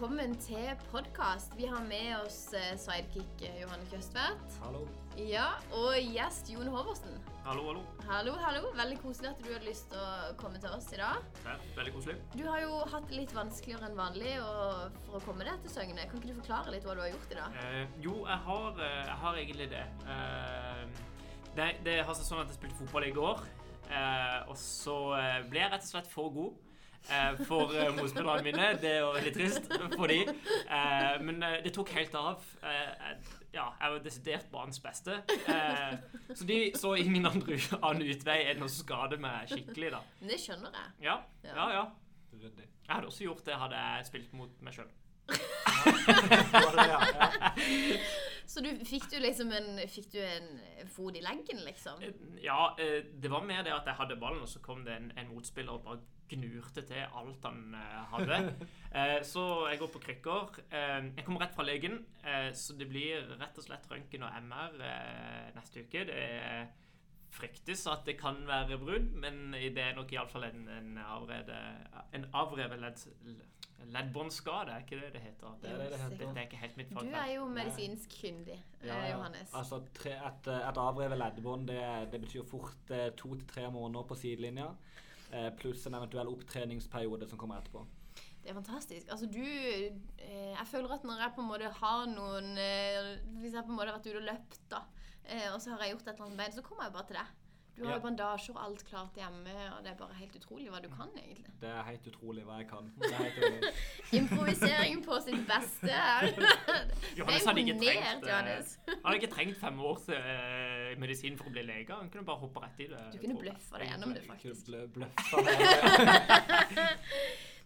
Velkommen til podkast. Vi har med oss eh, sidekick eh, Johanne Kjøstvedt. Hallo. Ja, og gjest Jon Håvorsen. Hallo, hallo. Hallo, hallo. Veldig koselig at du hadde lyst til å komme til oss i dag. Ja, veldig koselig. Du har jo hatt det litt vanskeligere enn vanlig og for å komme deg til Søgne. Kan ikke du forklare litt hva du har gjort i dag? Eh, jo, jeg har, eh, jeg har egentlig det. Eh, det. Det har seg sånn at jeg spilte fotball i går, eh, og så ble jeg rett og slett for god. Eh, for uh, motspillerne mine. Det er jo veldig trist for de. Eh, men eh, det tok helt av. Eh, ja, jeg var desidert banens beste. Eh, så de så ingen andre annen utvei enn å skade meg skikkelig, da. Men det skjønner jeg. Ja, Ja. ja. Jeg hadde også gjort det hadde jeg spilt mot meg sjøl. Ja? ja. Så du, fikk du liksom en, fikk du en fot i leggen, liksom? Ja, eh, det var mer det at jeg hadde ballen, og så kom det en, en motspiller og bare gnurte til alt han eh, hadde. Eh, så jeg går på krykker. Eh, jeg kommer rett fra legen, eh, så det blir rett og slett røntgen og MR eh, neste uke. Det fryktes at det kan være brudd, men det er nok iallfall en, en, avrede, en avrevet ledd, leddbåndskade, er ikke det det heter? Det er det det heter. Dette er ikke helt mitt Du er jo medisinsk kyndig, eh, Ja, ja. Johannes. Altså, tre, et, et avrevet leddbånd det, det betyr fort eh, to til tre måneder på sidelinja. Eh, pluss en eventuell opptreningsperiode som kommer etterpå. Det er fantastisk. Altså du eh, Jeg føler at når jeg på en måte har noen Hvis jeg på en måte har vært ute og løpt, da, eh, og så har jeg gjort et eller annet bein, så kommer jeg bare til deg. Du har Ja. jo bandasjer og alt klart hjemme, og det er bare helt utrolig hva du kan, egentlig. Det er helt utrolig hva jeg kan. Det er. Improvisering på sitt beste her. Johannes hadde ikke trengt, eh, Johannes. Han hadde ikke trengt fem år til eh, medisin for å bli lege. Han kunne bare hoppe rett i det. Du kunne bløffa deg gjennom det, faktisk. Jeg kunne.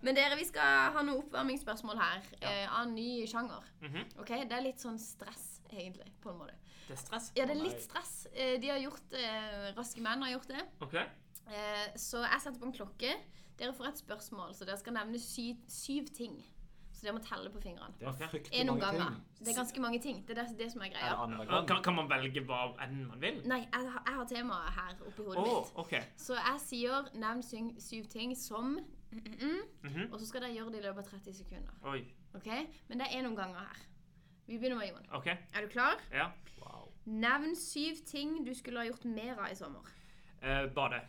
Men dere, vi skal ha noen oppvarmingsspørsmål her, Ja. eh, av ny sjanger. Mhm. Ok, Det er litt sånn stress, egentlig, på en måte. Det er stress. Ja, det er litt stress. Eh, De har gjort eh, Raske menn har gjort det. OK. Eh, Så jeg setter på en klokke. Dere får et spørsmål, så dere skal nevne syv, syv ting. Så dere må telle på fingrene. Det er fryktelig mange ganger. ting. Det er ganske mange ting. Det er det, det som er greia. Er Kan, kan man velge hva enn man vil? Nei, jeg, har- jeg har temaet her oppi hodet hodet mitt. Okay. Så jeg sier nevn syng- syv ting som mm, mm, mm, -hmm. Og så skal dere gjøre det i løpet av 30 sekunder. Oi. Okay? Men det er noen om gangen her. Vi begynner med Jon. Okay. Er du klar? Ja. Wow. Nevn syv ting du skulle ha gjort mer av i sommer. Eh, bade.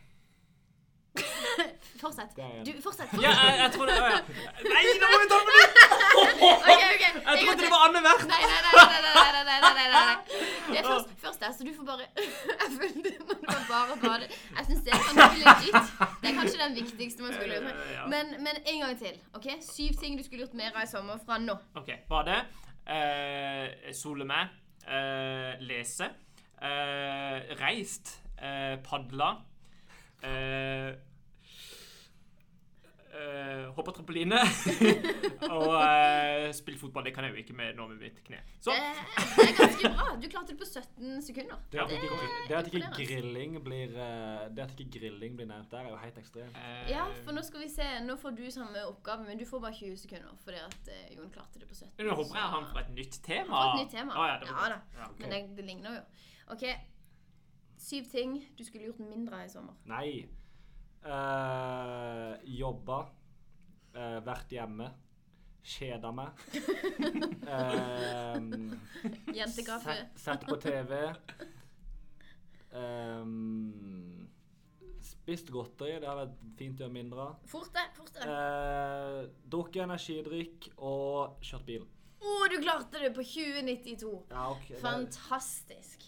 fortsett. Du, fortsett. Ja, jeg, jeg tror det var, ja. Nei, nå må vi ta det på nytt! Jeg trodde det var annethvert. Nei, nei, nei. nei, nei, nei, nei, nei, Det er først, først der, så du får bare Jeg Du kan bare bade. Jeg syns det er ganske legit. Det er kanskje den viktigste man skulle gjort. Men, men en gang til. ok? Syv ting du skulle gjort mer av i sommer fra nå. Ok, Bade. Eh, sole meg. Eh, lese. Eh, reist. Eh, padla. Eh, eh, Hoppa trampoline. og uh, spille fotball. Det kan jeg jo ikke med nå med mitt kne. Så Det, det er ganske bra. Du klarte det på 17 sekunder. Det at, Det ikke, er det at ikke grilling blir eh, Det at ikke grilling blir nevnt der, er jo helt ekstremt. Uh, Ja, for nå skal vi se. Nå får du samme oppgave, men du får bare 20 sekunder fordi at eh, Jon klarte det på 17. Nå håper jeg han får et nytt tema. Han får et nytt tema. Ah, ja, Ja godt. Ja. Men det, det ligner jo. OK. Syv ting du skulle gjort mindre i sommer. Nei. Uh, jobba. Uh, vært hjemme. Kjeda meg. Um, Jentekaffe. Sett, sett på TV. Um, spist godteri. Det har vært fint å gjøre mindre av. Fortere, fortere. Uh, Drukket energidrikk og kjørt bil. Å, du klarte det på 2092! Ja, ok. det- Fantastisk.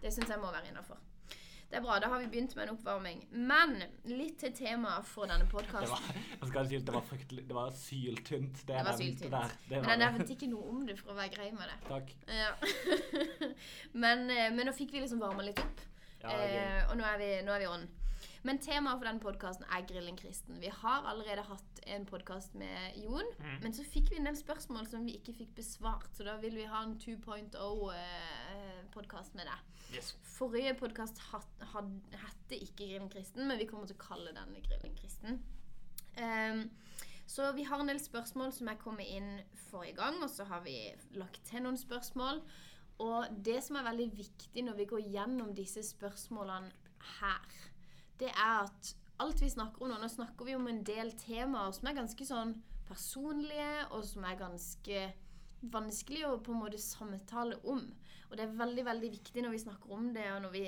Det syns jeg må være innafor. Det er bra. Da har vi begynt med en oppvarming. Men litt til temaet for denne Det podkasten. at det var fryktelig Det var syltynt, det, Det var syltynt. der. Det Men jeg det. nevnte ikke noe om det for å være grei med det. Takk. Ja. men, eh, men nå fikk vi liksom varma litt opp. Ja, det. Eh, og nå er vi, nå er vi on. Men temaet for denne podkasten er Grilling kristen. Vi har allerede hatt en podkast med Jon, mm. men så fikk vi en del spørsmål som vi ikke fikk besvart. Så da vil vi ha en 2.0-podkast med deg. Yes. Forrige podkast hette ikke Grilling kristen, men vi kommer til å kalle denne Grilling kristen. Um, så vi har en del spørsmål som er kommet inn forrige gang, og så har vi lagt til noen spørsmål. Og det som er veldig viktig når vi går gjennom disse spørsmålene her, det er at alt vi snakker om nå Nå snakker vi om en del temaer som er ganske sånn personlige, og som er ganske vanskelig å på en måte samtale om. Og det er veldig, veldig viktig når vi snakker om det, og når vi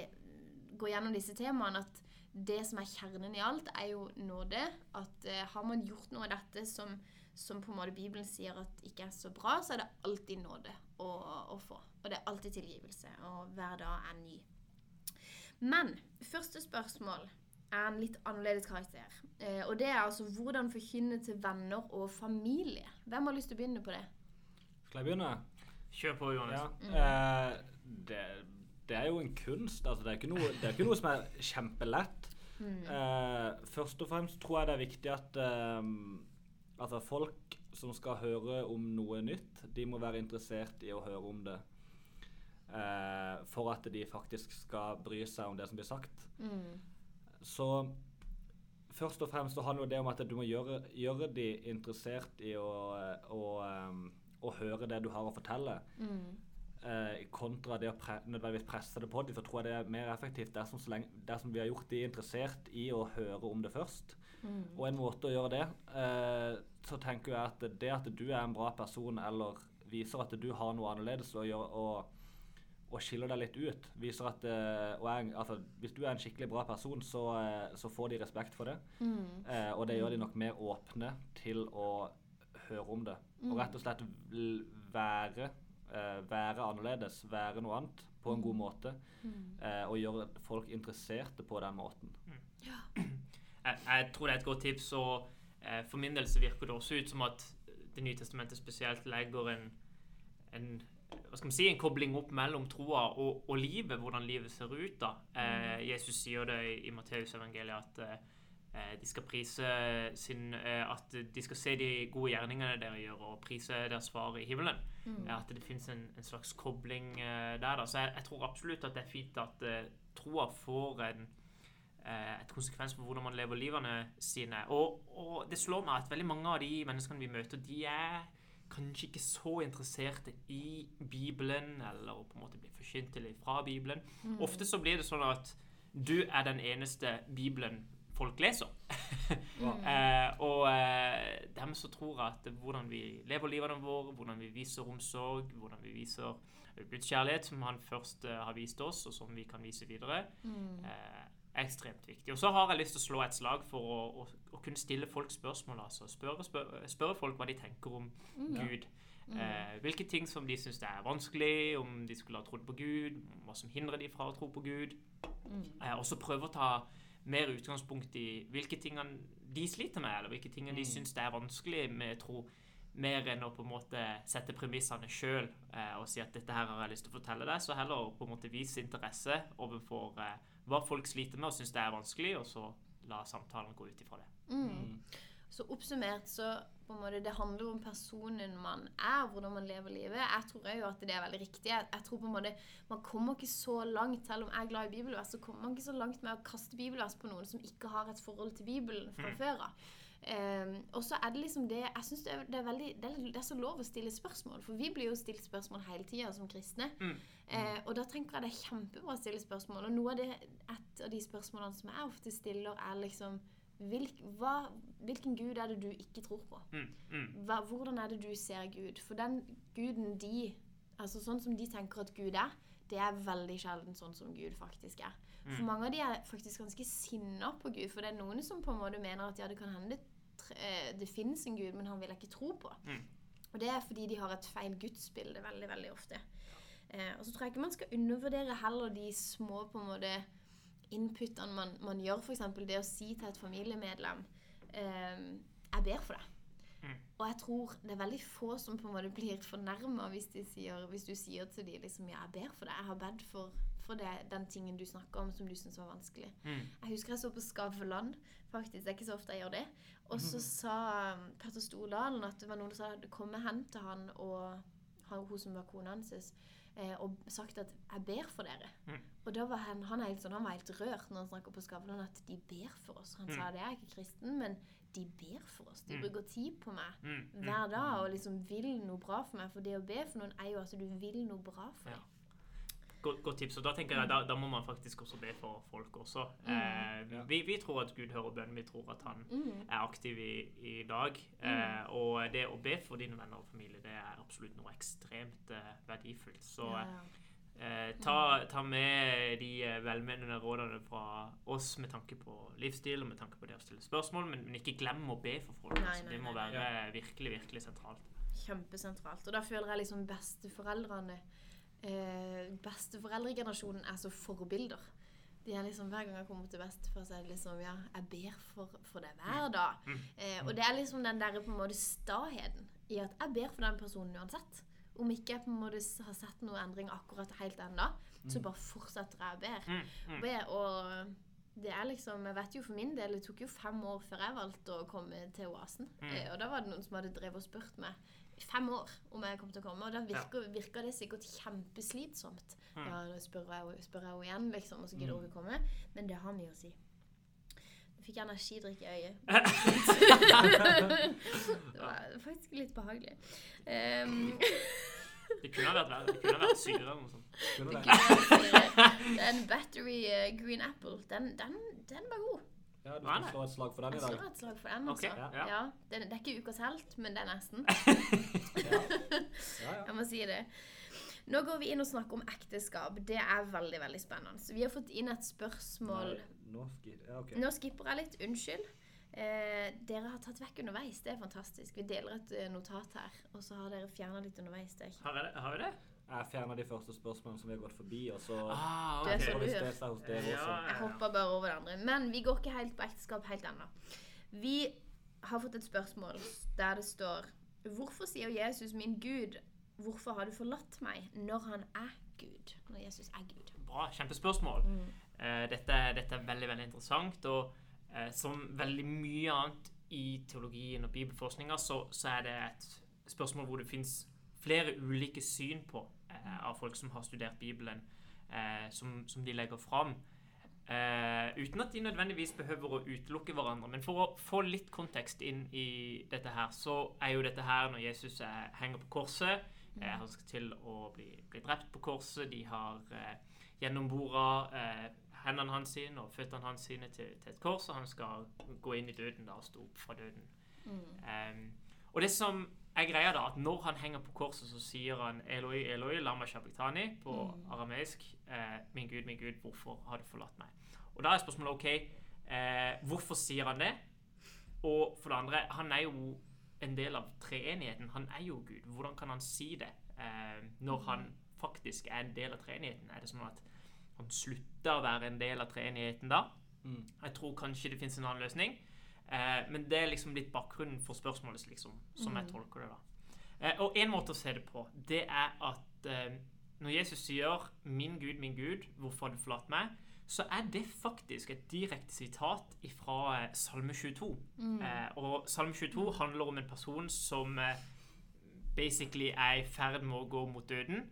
går gjennom disse temaene, at det som er kjernen i alt, er jo nåde. At eh, har man gjort noe av dette som, som på en måte Bibelen sier at ikke er så bra, så er det alltid nåde å, å få. Og det er alltid tilgivelse, og hver dag er ny. Men første spørsmål er en litt annerledes karakter. Eh, og det er altså hvordan forkynne til venner og familie. Hvem har lyst til å begynne på det? Skal jeg begynne? Kjør på, Johannes. Ja. Eh, det, det er jo en kunst. Altså, det, er ikke noe, det er ikke noe som er kjempelett. Eh, først og fremst tror jeg det er viktig at eh, altså folk som skal høre om noe nytt, de må være interessert i å høre om det. Eh, for at de faktisk skal bry seg om det som blir sagt. Så først og fremst så handler det om at du må gjøre, gjøre de interessert i å, å, um, å høre det du har å fortelle. Eh, kontra det å pre nødvendigvis presse det på dem, så tror jeg det er mer effektivt dersom, så lenge, dersom vi har gjort de interessert i å høre om det først. Og en måte å gjøre det eh, Så tenker jeg at det at du er en bra person, eller viser at du har noe annerledes å gjøre, og, og skiller deg litt ut, viser at eh, og er, altså, Hvis du er en skikkelig bra person, så, eh, så får de respekt for det. Eh, og det gjør de nok mer åpne til å høre om det. Og rett og slett være, eh, være annerledes, være noe annet på en god måte. Eh, og gjøre folk interesserte på den måten. Jeg, jeg tror det er et godt tips, og eh, for min del så virker det også ut som at Det nye testamentet spesielt legger en, en hva skal man si, en kobling opp mellom troa og, og livet, hvordan livet ser ut. da. Eh, Jesus sier det i, i Matteusevangeliet at eh, de skal prise sin eh, At de skal se de gode gjerningene dere gjør, og prise deres far i himmelen. Eh, At det fins en, en slags kobling eh, der. da. Så jeg, jeg tror absolutt at det er fint at eh, troa får en eh, et konsekvens for hvordan man lever livene sine. Og, og det slår meg at veldig mange av de menneskene vi møter, de er kanskje ikke så interesserte i Bibelen, eller på en måte blir forkynt til fra Bibelen. Ofte så blir det sånn at du er den eneste Bibelen folk leser. eh, og eh, dem som tror at hvordan vi lever livene våre, hvordan vi viser omsorg, hvordan vi viser Guds kjærlighet, som han først eh, har vist oss, og som vi kan vise videre, eh, er ekstremt viktig. Og så har jeg lyst til å slå et slag for å, å, å kunne stille folk spørsmål. altså Spørre, spørre, spørre folk hva de tenker om Gud. Eh, hvilke ting som de syns er vanskelig, om de skulle ha trodd på Gud, hva som hindrer de fra å tro på Gud. Eh, og så prøve å ta mer utgangspunkt i hvilke ting de sliter med, eller hvilke ting de syns er vanskelig med tro. Mer enn å på en måte sette premissene sjøl eh, og si at dette her har jeg lyst til å fortelle deg. Så heller på en måte vise interesse overfor eh, hva folk sliter med og syns det er vanskelig, og så la samtalen gå ut ifra det. Mm. Så oppsummert så på en måte det handler om personen man er, hvordan man lever livet. Jeg tror jo at det er veldig riktig. Jeg, jeg tror på en måte Man kommer ikke så langt, selv om jeg er glad i bibelvers, så kommer man ikke så langt med å kaste bibelvers på noen som ikke har et forhold til Bibelen fra før av. Ehm, og så er det liksom det Jeg synes det er, det, er veldig, det, er, det er så lov å stille spørsmål, for vi blir jo stilt spørsmål hele tida som kristne. Eh, og da tenker jeg det er kjempebra å stille spørsmål. Og noe av det, et av de spørsmålene som jeg ofte stiller, er liksom hvilk, hva, Hvilken gud er det du ikke tror på? Mm, mm, Hva, hvordan er det du ser Gud? For den guden de Altså sånn som de tenker at Gud er, det er veldig sjelden sånn som Gud faktisk er. For mange av de er faktisk ganske sinna på Gud. For det er noen som på en måte mener at ja, det kan hende det, eh, det finnes en Gud, men han vil jeg ikke tro på. Mm. Og det er fordi de har et feil gudsbilde veldig, veldig ofte. Eh, og så tror jeg ikke man skal undervurdere heller de små på en måte inputene man, man gjør. F.eks. det å si til et familiemedlem eh, 'Jeg ber for deg'. Mm. Og jeg tror det er veldig få som på en måte blir fornærma hvis, hvis du sier til dem liksom, jeg ber for deg. Jeg har bedt for, for det, den tingen du snakker om som du syns var vanskelig'. mm. Jeg husker jeg så på Skavlan, faktisk. Det er ikke så ofte jeg gjør det. Og så sa um, Petter Stordalen at det var noen som hadde kommet hen til han og hun som var kona hans, eh, og sagt at 'jeg ber for dere'. Mm. Og da var han, han, helt sånn, han var helt rørt når han snakker på Skavlan, at de ber for oss. Han sa det jeg er ikke kristen, men de ber for oss. De Mm. bruker tid på meg Mm, mm. hver dag og liksom vil noe bra for meg. For det å be for noen er jo at du vil noe bra for Ja. dem. Godt, godt tips. Og da tenker jeg da, da må man faktisk også be for folk også. Mm. Eh, vi, vi tror at Gud hører bønnen. Vi tror at han Mm. er aktiv i, i dag. Eh, og det å be for dine venner og familie, det er absolutt noe ekstremt eh, verdifullt. Så Ja, eh. Ta, ta med de eh, velmenende rådene fra oss med tanke på livsstil og med tanke på det å stille spørsmål, men, men ikke glem å be for folk. Nei, altså, nei, det må nei, være virkelig, virkelig sentralt. Kjempesentralt. Og da føler jeg liksom besteforeldrene eh, Besteforeldregenerasjonen er så forbilder. De er liksom, Hver gang jeg kommer til bestefar, så er det liksom Ja, jeg ber for, for det hver dag. Mm. Eh, og det er liksom den der på en måte staheten i at jeg ber for den personen uansett. Om ikke jeg på en måte har sett noen endring akkurat helt ennå, så bare fortsetter jeg å be. Mm, mm. Og det er liksom Jeg vet jo for min del, det tok jo fem år før jeg valgte å komme til Oasen. Mm. Eh, og da var det noen som hadde drevet og spurt meg fem år om jeg kom til å komme. Og da virker, virker det sikkert kjempeslitsomt. Mm. Ja, da spør jeg, henne igjen, liksom, og så gidder hun ikke komme. Men det har mye å si. Jeg fikk energidrikk i øyet. det var faktisk litt behagelig. Um, Det kunne vært verre. Det kunne vært syre eller noe sånt. Det kunne vært. Den battery uh, green apple, den, den, den var god. Ja, du skal slå et slag for den i dag. Jeg slår et slag for den, altså. Okay, ja. Ja, Det, det er ikke ukas helt, men det er nesten. Ja, ja. Jeg må si det. Nå går vi inn og snakker om ekteskap. Det er veldig veldig spennende. Så vi har fått inn et spørsmål. Nei, nå ja, ok. Nå skipper jeg litt. Unnskyld. Eh, dere har tatt vekk underveis. Det er fantastisk. Vi deler et eh, notat her, og så har dere fjerna litt underveis. Det er ikke Har vi det? Har vi det? Jeg fjerner de første spørsmålene som vi har gått forbi, og så Ah, Det ok. så så du hvis det hos dere Ja, også. Jeg hopper bare over det andre. Men vi går ikke helt på ekteskap helt ennå. Vi har fått et spørsmål der det står Hvorfor sier Jesus 'min Gud', hvorfor har du forlatt meg, når han er Gud? Når Jesus er Gud. Bra. Kjempespørsmål. Mm. Uh, dette, dette er veldig veldig interessant. Og uh, som veldig mye annet i teologien og bibelforskninga, så, så er det et spørsmål hvor det fins flere ulike syn på av folk som har studert Bibelen, eh, som, som de legger fram. Eh, uten at de nødvendigvis behøver å utelukke hverandre. Men for å få litt kontekst inn i dette her, så er jo dette her når Jesus eh, henger på korset. Eh, han skal til å bli, bli drept på korset. De har eh, gjennombora eh, hendene hans sine og føttene hans sine til, til et kors, og han skal gå inn i døden da og stå opp fra døden. Em, og det som er greier da, at når han henger på korset, så sier han Eloi, Eloi, lama shabiktani på arameisk. Eh, min Gud, min Gud, hvorfor har du forlatt meg? Og da er spørsmålet OK, eh, hvorfor sier han det? Og for det andre, han er jo en del av treenigheten. Han er jo Gud. Hvordan kan han si det eh, når han faktisk er en del av treenigheten? Er det sånn at han slutter å være en del av treenigheten da? Mm. Jeg tror kanskje det finnes en annen løsning. Eh, men det er liksom litt bakgrunnen for spørsmålet, liksom, som jeg tolker det. da. Eh, og en måte å se det på, det er at eh, når Jesus sier 'Min Gud, min Gud, hvorfor har du forlatt meg?' så er det faktisk et direkte sitat fra eh, Salme 22. Eh, og Salme 22 handler om en person som eh, basically er i ferd med å gå mot døden,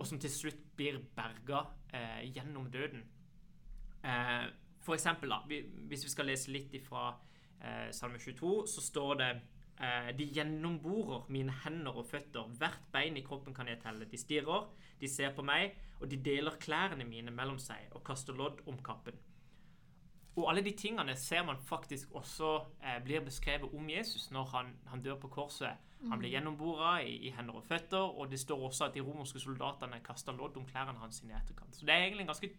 og som til slutt blir berga eh, gjennom døden. Eh, for eksempel, da, vi, hvis vi skal lese litt fra eh, Salme 22, så står det eh, De gjennomborer mine hender og føtter, hvert bein i kroppen kan jeg telle. De stirrer, de ser på meg, og de deler klærne mine mellom seg og kaster lodd om kappen. Og alle de tingene ser man faktisk også eh, blir beskrevet om Jesus når han, han dør på korset. Han blir gjennombora i, i hender og føtter, og det står også at de romerske soldatene kaster lodd om klærne hans i etterkant. Så det er egentlig en ganske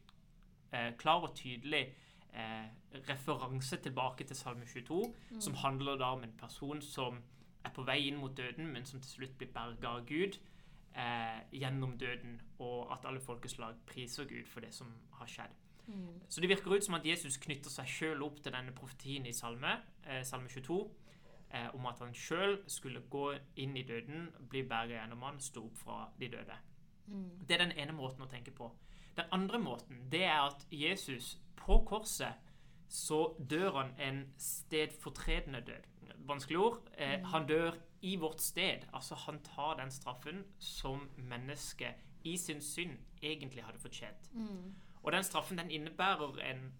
eh, klar og tydelig eh, referanse tilbake til Salme 22, som handler da om en person som er på vei inn mot døden, men som til slutt blir berga av Gud eh, gjennom døden, og at alle folkeslag priser Gud for det som har skjedd. Så det virker ut som at Jesus knytter seg sjøl opp til denne profetien i Salme, eh, Salme 22, eh, om at han sjøl skulle gå inn i døden, bli berga gjennom han, stå opp fra de døde. Det er den ene måten å tenke på. Den andre måten det er at Jesus på korset så dør han en stedfortredende død. Vanskelig ord. Eh, Han dør i vårt sted. Altså han tar den straffen som mennesket i sin synd egentlig hadde fortjent. Og den straffen den innebærer en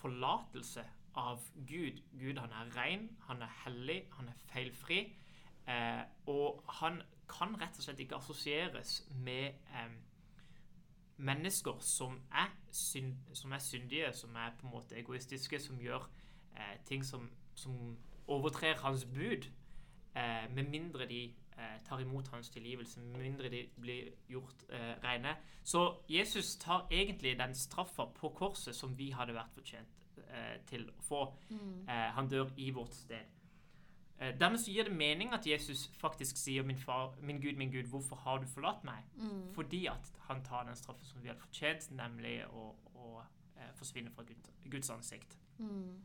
forlatelse av Gud. Gud han er ren, han er hellig, han er feilfri. Eh, og han kan rett og slett ikke assosieres med eh, mennesker som er, synd, som er syndige, som er på en måte egoistiske, som gjør eh, ting som, som overtrer hans bud, eh, med mindre de eh, tar imot hans tilgivelse, med mindre de blir gjort eh, rene. Så Jesus tar egentlig den straffa på korset som vi hadde vært fortjent eh, til å få. Eh, han dør i vårt sted. Eh, Dermed så gir det mening at Jesus faktisk sier min, far, 'Min Gud, min Gud, hvorfor har du forlatt meg?' Mm. Fordi at han tar den straffen som vi hadde fortjent, nemlig å, å eh, forsvinne fra Gud, Guds ansikt. Mm.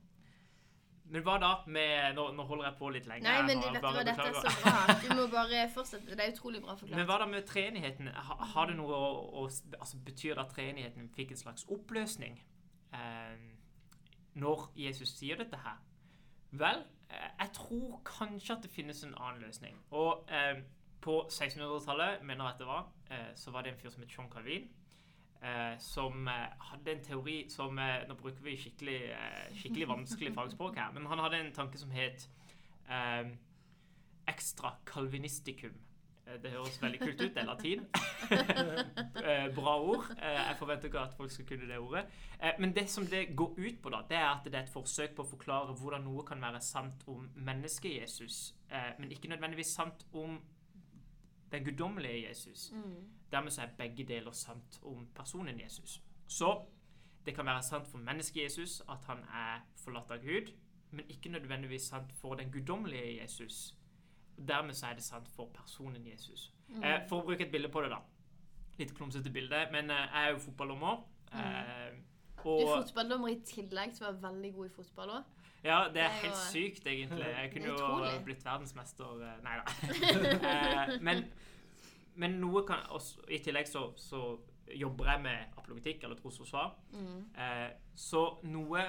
Men hva da med Nå, nå holder jeg på litt lenger. Nei, men vet du hva, dette er så bra. Du må bare fortsette. Det er utrolig bra forklart. Men hva da med treenigheten? Ha, har det noe å, å altså, Betyr det at treenigheten fikk en slags oppløsning eh, når Jesus sier dette her? Vel, eh, jeg tror kanskje at det finnes en annen løsning. Og eh, på 1600-tallet, mener jeg at det var, eh, så var det en fyr som het John Calvin. Eh, som eh, hadde en teori som eh, Nå bruker vi skikkelig, skikkelig vanskelig fagspråk her, men han hadde en tanke som het extra calvinisticum. Det høres veldig kult ut. Det er latin. Eh, Bra ord. Eh, Jeg forventer ikke at folk skal kunne det ordet. Eh, Men det som det går ut på, da, det er at det er et forsøk på å forklare hvordan noe kan være sant om mennesket Jesus, eh, men ikke nødvendigvis sant om den guddommelige Jesus. Mm. Dermed så er begge deler sant om personen Jesus. Så det kan være sant for mennesket Jesus at han er forlatt av Gud, men ikke nødvendigvis sant for den guddommelige Jesus. Dermed så er det sant for personen Jesus. Mm. Eh, for å bruke et bilde på det, da. Litt klumsete bilde, men eh, jeg er jo fotballdommer. Eh, Du er fotballdommer i tillegg til å være veldig god i fotball òg. ja, det er Det er helt jo- sykt, egentlig. Jeg kunne jo blitt verdensmester eh, Nei da. Eh, men, men noe kan også, I tillegg så, så jobber jeg med apologetikk, eller trosforsvar. Mm. Eh, så noe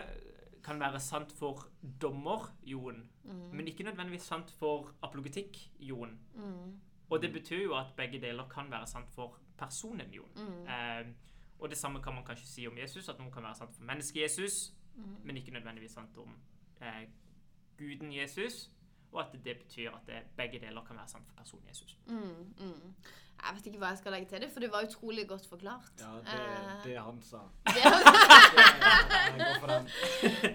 kan være sant for dommer-Jon, Mm. men ikke nødvendigvis sant for apologetikk-Jon. Mm. Og det betyr jo at begge deler kan være sant for personen Jon. Mm. Eh, og det samme kan man kanskje si om Jesus, at noe kan være sant for mennesket Jesus, Mm. men ikke nødvendigvis sant om eh, guden Jesus. Og at det betyr at det, begge deler kan være sant for personen Jesus. Mm. Mm. Jeg vet ikke hva jeg skal legge til det, for det var utrolig godt forklart. Ja, det, Eh, det han sa. det,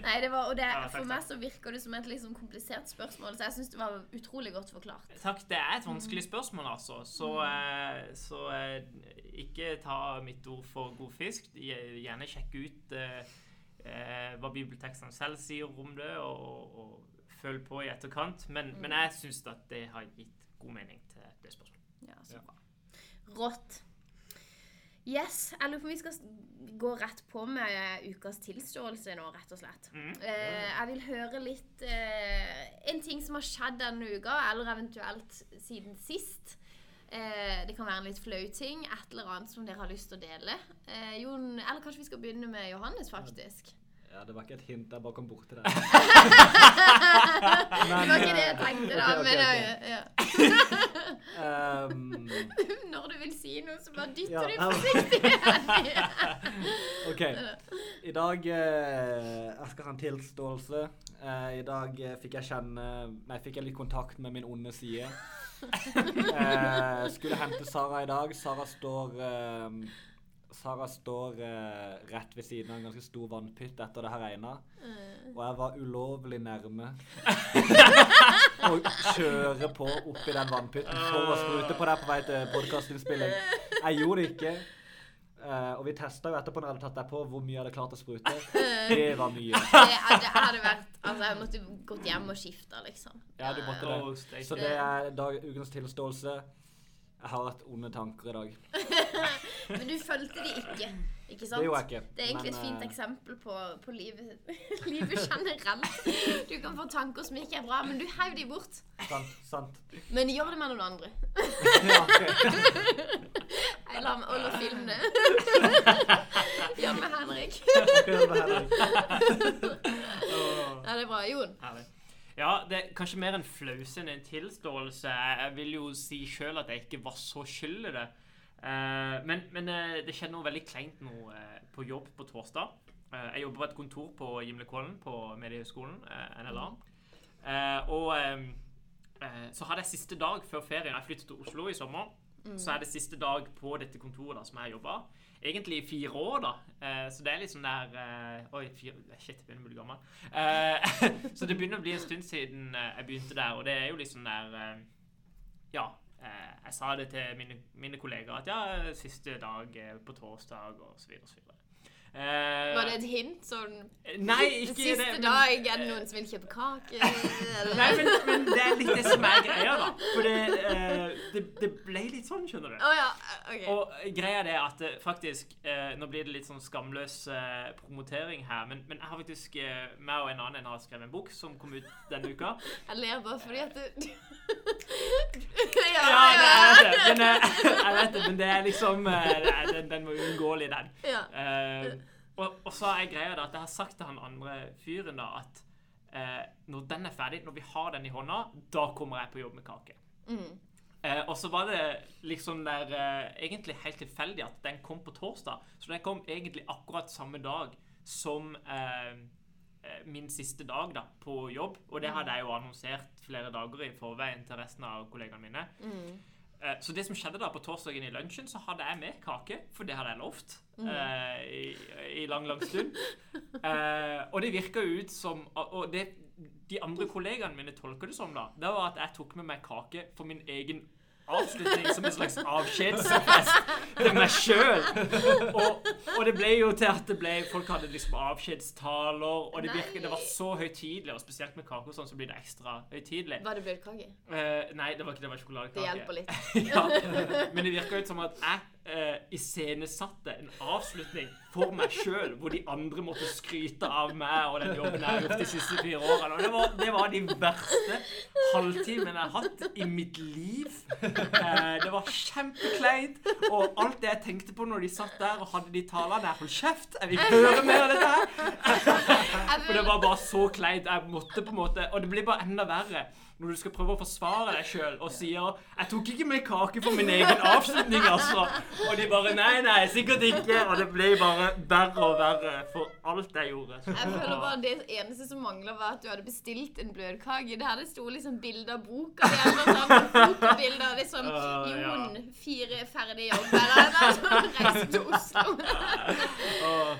nei, det var, og det, Ja, takk, for meg så virker det som et liksom komplisert spørsmål, så jeg syns det var utrolig godt forklart. Takk. Det er et vanskelig spørsmål, altså. Så, eh, så eh, ikke ta mitt ord for god fisk. Gjerne sjekke ut eh, eh, hva bibeltekstene selv sier om det, og, og følg på i etterkant. Men, men jeg syns at det har gitt god mening til det spørsmålet. Ja, så Ja. bra. Rått. Yes, jeg lurer på om vi skal gå rett på med ukas tilståelse nå, rett og slett. Mm. Eh, jeg vil høre litt eh, En ting som har skjedd denne uka, eller eventuelt siden sist. Eh, det kan være en litt flau ting. Et eller annet som dere har lyst til å dele. Eh, Jon, eller kanskje vi skal begynne med Johannes, faktisk. Ja, det var ikke et hint, jeg bare kom borti det. Det var ikke det jeg tenkte, da. Okay, okay, men ok. eh, ja. Um, Når du vil si noe, så bare dytter Ja, du forsiktig. OK. I dag eh, Jeg skal ha en tilståelse. Eh, I dag eh, fikk jeg kjenne Nei, fikk jeg litt kontakt med min onde side. Eh, skulle hente Sara i dag. Sara står eh, Sara står eh, rett ved siden av en ganske stor vannpytt etter det har regna. Og jeg var ulovlig nærme å kjøre på oppi den vannpytten for å sprute på deg på vei til podkastinnspilling. Jeg gjorde det ikke. Eh, og vi testa jo etterpå når jeg hadde tatt deg på hvor mye jeg hadde klart å sprute. Det var mye. Det hadde, hadde vært Altså, jeg måtte gått hjem og skifta, liksom. Ja, du måtte det. Oh. Så det er dag, ukens tilståelse. Jeg har hatt onde tanker i dag. Men du fulgte de ikke, ikke sant? Det gjorde jeg ikke. Det er egentlig et fint eh, eksempel på, på livet, livet generelt. Du kan få tanker som ikke er bra, men du heiv de bort. Sant. sant. Men gjør det med noen andre. Ja. Jeg lar meg holde og filme. Gjør med Henrik. gjør med Henrik. Ja, det er bra. Jon. Herlig. Ja, det er kanskje mer en flause enn en tilståelse. Jeg vil jo si sjøl at jeg ikke var så skyld i det. Eh, men men eh, det skjedde noe veldig kleint nå eh, på jobb på torsdag. Jeg jobber på et kontor på Gimlekollen på Mediehøgskolen, eh, NLA. Og så hadde jeg siste dag før ferien. Jeg flyttet til Oslo i sommer. Så er det siste dag på dette kontoret da, som jeg jobba. Egentlig i fire år, da. Eh, så det er sånn der eh, Oi, fire, shit, jeg begynner å bli gammel. Eh, så det begynner å bli en stund siden eh, jeg begynte der, og det er jo sånn der eh, Ja. eh, jeg sa det til mine, mine kollegaer at ja, siste dag eh, på torsdag, og så videre og så videre. Eh, Var det et hint? Sånn Nei, ikke Siste det. men- dag, er det noen som vil kjøpe kake? Nei, men, men det er litt det som er greia, da. For det, eh, det, det ble litt sånn, skjønner du. Å ja. OK. Og greia er at eh, faktisk eh, Nå blir det litt sånn skamløs eh, promotering her, men, men jeg har faktisk eh, meg og en annen en har skrevet en bok som kom ut denne uka. Jeg ler bare fordi at du Ja, det er det. Men, eh, jeg vet det, men det er liksom eh, den, den var uunngåelig, den. Ja. Uh, og, og så er greia da at jeg har sagt til han andre fyren da at uh, når den er ferdig, når vi har den i hånda, da kommer jeg på jobb med kake. Mm. Uh, og så var det liksom der egentlig helt tilfeldig at den kom på torsdag. Så den kom egentlig akkurat samme dag som min siste dag da, på jobb. Og det hadde jeg jo annonsert flere dager i forveien til resten av kollegaene mine. Mm. Eh, Så det som skjedde da på torsdagen i lunsjen, så hadde jeg med kake, for det hadde jeg lovt Mm. uh, i, i lang, lang stund. Uh, og det virka ut som Og det de andre kollegaene mine tolker det som, da, det var at jeg tok med meg kake for min egen avslutning som en slags avskjedsfest til meg sjøl. Og, og det ble jo til at det ble, folk hadde liksom avskjedstaler, og det, virket, det var så høytidelig, og spesielt med kake og sånn, så blir det ekstra høytidelig. Var det bløtkake? Uh, nei, det var ikke det var Det hjelper litt. ja, men det virka ut som at jeg uh, iscenesatte en avslutning for meg sjøl, hvor de andre måtte skryte av meg og den jobben jeg har gjort de siste fire årene. Det var, det var de verste halvtimene jeg har hatt i mitt liv. Eh, det var kjempekleint. Og alt det jeg tenkte på når de satt der og hadde de talene der Hold kjeft! Jeg vil ikke høre mer av dette her! For det var bare så kleint. Jeg måtte på en måte Og det blir bare enda verre når du skal prøve å forsvare deg sjøl og sier 'Jeg tok ikke med kake for min egen avslutning', altså. Og de bare 'Nei, nei, sikkert ikke'. Og det ble bare verre og verre for alt jeg gjorde. Jeg føler bare Det eneste som mangla, var at du hadde bestilt en bløtkake. Det hadde sto liksom bilde av boka di sånt. Fotobilder liksom Uh, ja. Jon, fire ferdig jobb, eller noe. Reise til Oslo.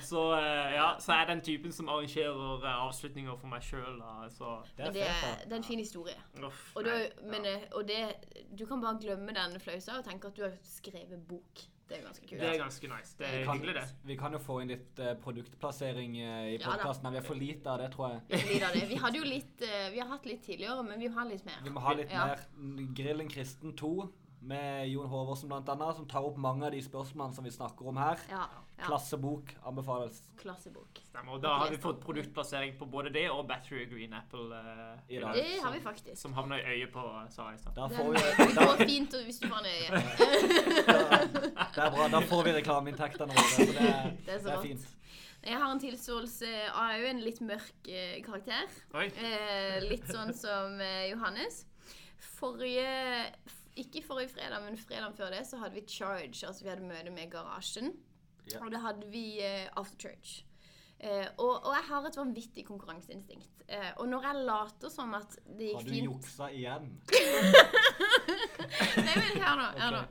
Så, eh, ja, så er den typen som arrangerer eh, avslutninger for meg sjøl. Så Det er det, fett, er- da. det er en fin historie. Uff, Og, du, men, ja. eh, og det, du kan bare glemme den flausa og tenke at du har skrevet bok. Det er ganske kult. Det er ganske nice. Det Vi er kan, hyggelig, det. vi kan jo få inn litt uh, produktplassering uh, i Ja podkasten. vi har for lite av det, tror jeg. Vi det. Vi hadde jo litt uh, Vi har hatt litt tidligere, men vi har litt mer. Vi må ha litt Ja. mer Grillen Kristen 2 med Jon blant annet, som tar opp mange av de spørsmålene som vi snakker om her. Ja. ja. Klassebok anbefales. Klassebok. Stemmer. Og da har vi fått produktplassering på både det og Battery Green Apple. Uh, I dag. Det har vi faktisk. Som havna i øyet på Sara i stad. Det går fint hvis du får den i øyet. det er bra. Da får vi reklameinntektene våre. Så det, er- Det er så det er fint. Jeg har en tilståelse av òg en litt mørk eh, karakter. Oi. Eh, litt sånn som eh, Johannes. Forrige Ikke forrige fredag, men fredagen før det så hadde vi charge. Altså vi hadde møte med Garasjen. Ja. Og da hadde vi eh, after church. Eh, og, og jeg har et vanvittig konkurranseinstinkt. Eh, og når jeg later som at det gikk fint Har du fint juksa igjen? Nei, men hør nå. hør nå.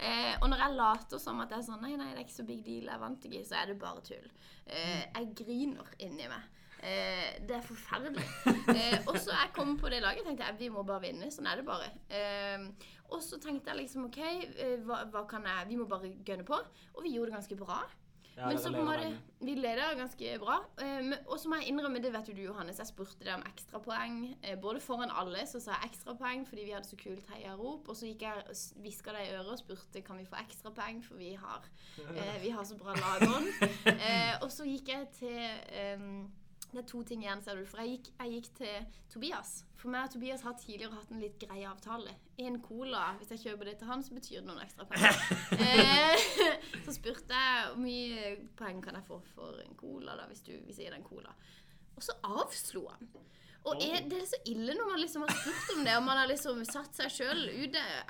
Eh, og når jeg later som at det er sånn Nei, nei, det er ikke så big deal, jeg vant ikke, så er det bare tull. Eh, jeg griner inni meg. Eh, det er forferdelig. Eh, og så jeg kom på det laget, tenkte jeg vi må bare vinne. Sånn er det bare. Eh, og så tenkte jeg liksom OK, eh, hva, hva kan jeg Vi må bare gønne på. Og vi gjorde det ganske bra. Ja, Men så på en måte. Vi leder ganske bra. Eh, og så må jeg innrømme, det vet jo du, Johannes, jeg spurte deg om ekstrapoeng. Eh, både foran alle så sa jeg ekstrapoeng fordi vi hadde så kult heiarop. Og så gikk jeg og hviska deg i øret og spurte kan vi få ekstrapoeng, for vi har, vi har så bra lagånd. Og så gikk jeg til det er to ting igjen, ser du. For jeg gikk, jeg gikk til Tobias. For meg og Tobias har tidligere hatt en litt grei avtale. En cola, hvis jeg kjøper det til han, så betyr det noen ekstra penger. eh, så spurte jeg hvor mye penger kan jeg få for en cola, da, hvis du hvis jeg gir deg en cola. Og så avslo han. Og er, det er så ille når man liksom har spurt om det, og man har liksom satt seg sjøl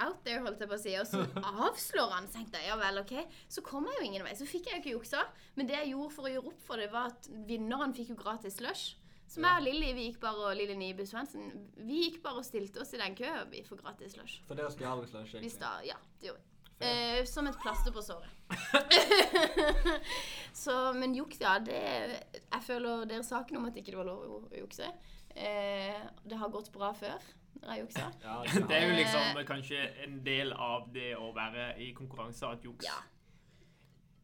out there, holdt jeg på å si, og så avslår han. Så tenkte jeg ja vel, OK. Så kom jeg jo ingen vei. Så fikk jeg jo ikke juksa. Men det jeg gjorde for å gjøre opp for det, var at vinneren fikk jo gratis slush. Så meg og Lilly, vi gikk bare, og Lille Nibe Svendsen, vi gikk bare og stilte oss i den køen vi for gratis slush. For dere stjal ha Vi egentlig. Da, ja, det gjorde vi. Eh, som et plaster på såret. så, men juks, ja, det Jeg føler dere sa ikke noe om at ikke det var lov å jukse. Eh, det har gått bra før når jeg juksa. Ja, Det er jo Eh. liksom kanskje en del av det å være i konkurranse at juks Ja.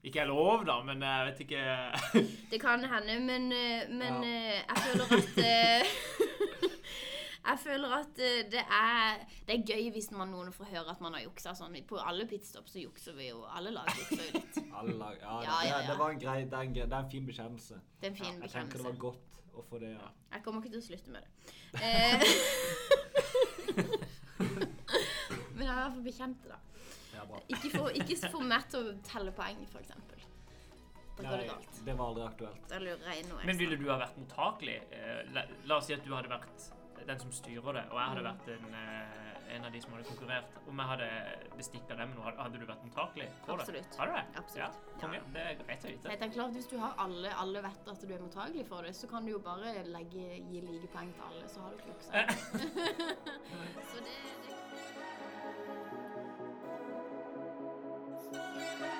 ikke er lov, da, men jeg vet ikke Det kan hende, men, eh, men Ja. eh, jeg føler at eh, Jeg føler at eh, det er, det er gøy hvis man noen får høre at man har juksa. Sånn. På alle pitstop så jukser vi jo. Alle lag jukser jo litt. Alle lag, ja, Ja, ja, Det, ja. det var en grei, det er en, grei- det er en fin bekjennelse. Det er en fin bekjennelse. Jeg tenker det var godt å få det. Ja. Jeg kommer ikke til å slutte med det. Eh, men jeg er i hvert fall bekjent det, da. Ja, bra. Ikke få, ikke få meg til å telle poeng, for det Nei, det var aldri aktuelt. Men ville du ha vært mottakelig? Eh, La, la oss si at du hadde vært den som styrer det. Og jeg hadde vært en, eh, en av de som hadde konkurrert. Om jeg hadde bestikka dem nå, hadde du vært mottakelig for det? Hadde du det? Absolutt. Ja, kom, ja. Det er greit å vite. Helt klart, Hvis du har alle, alle vet at du er mottakelig for det, så kan du jo bare legge, gi like poeng til alle, så har du kloksa. så det, det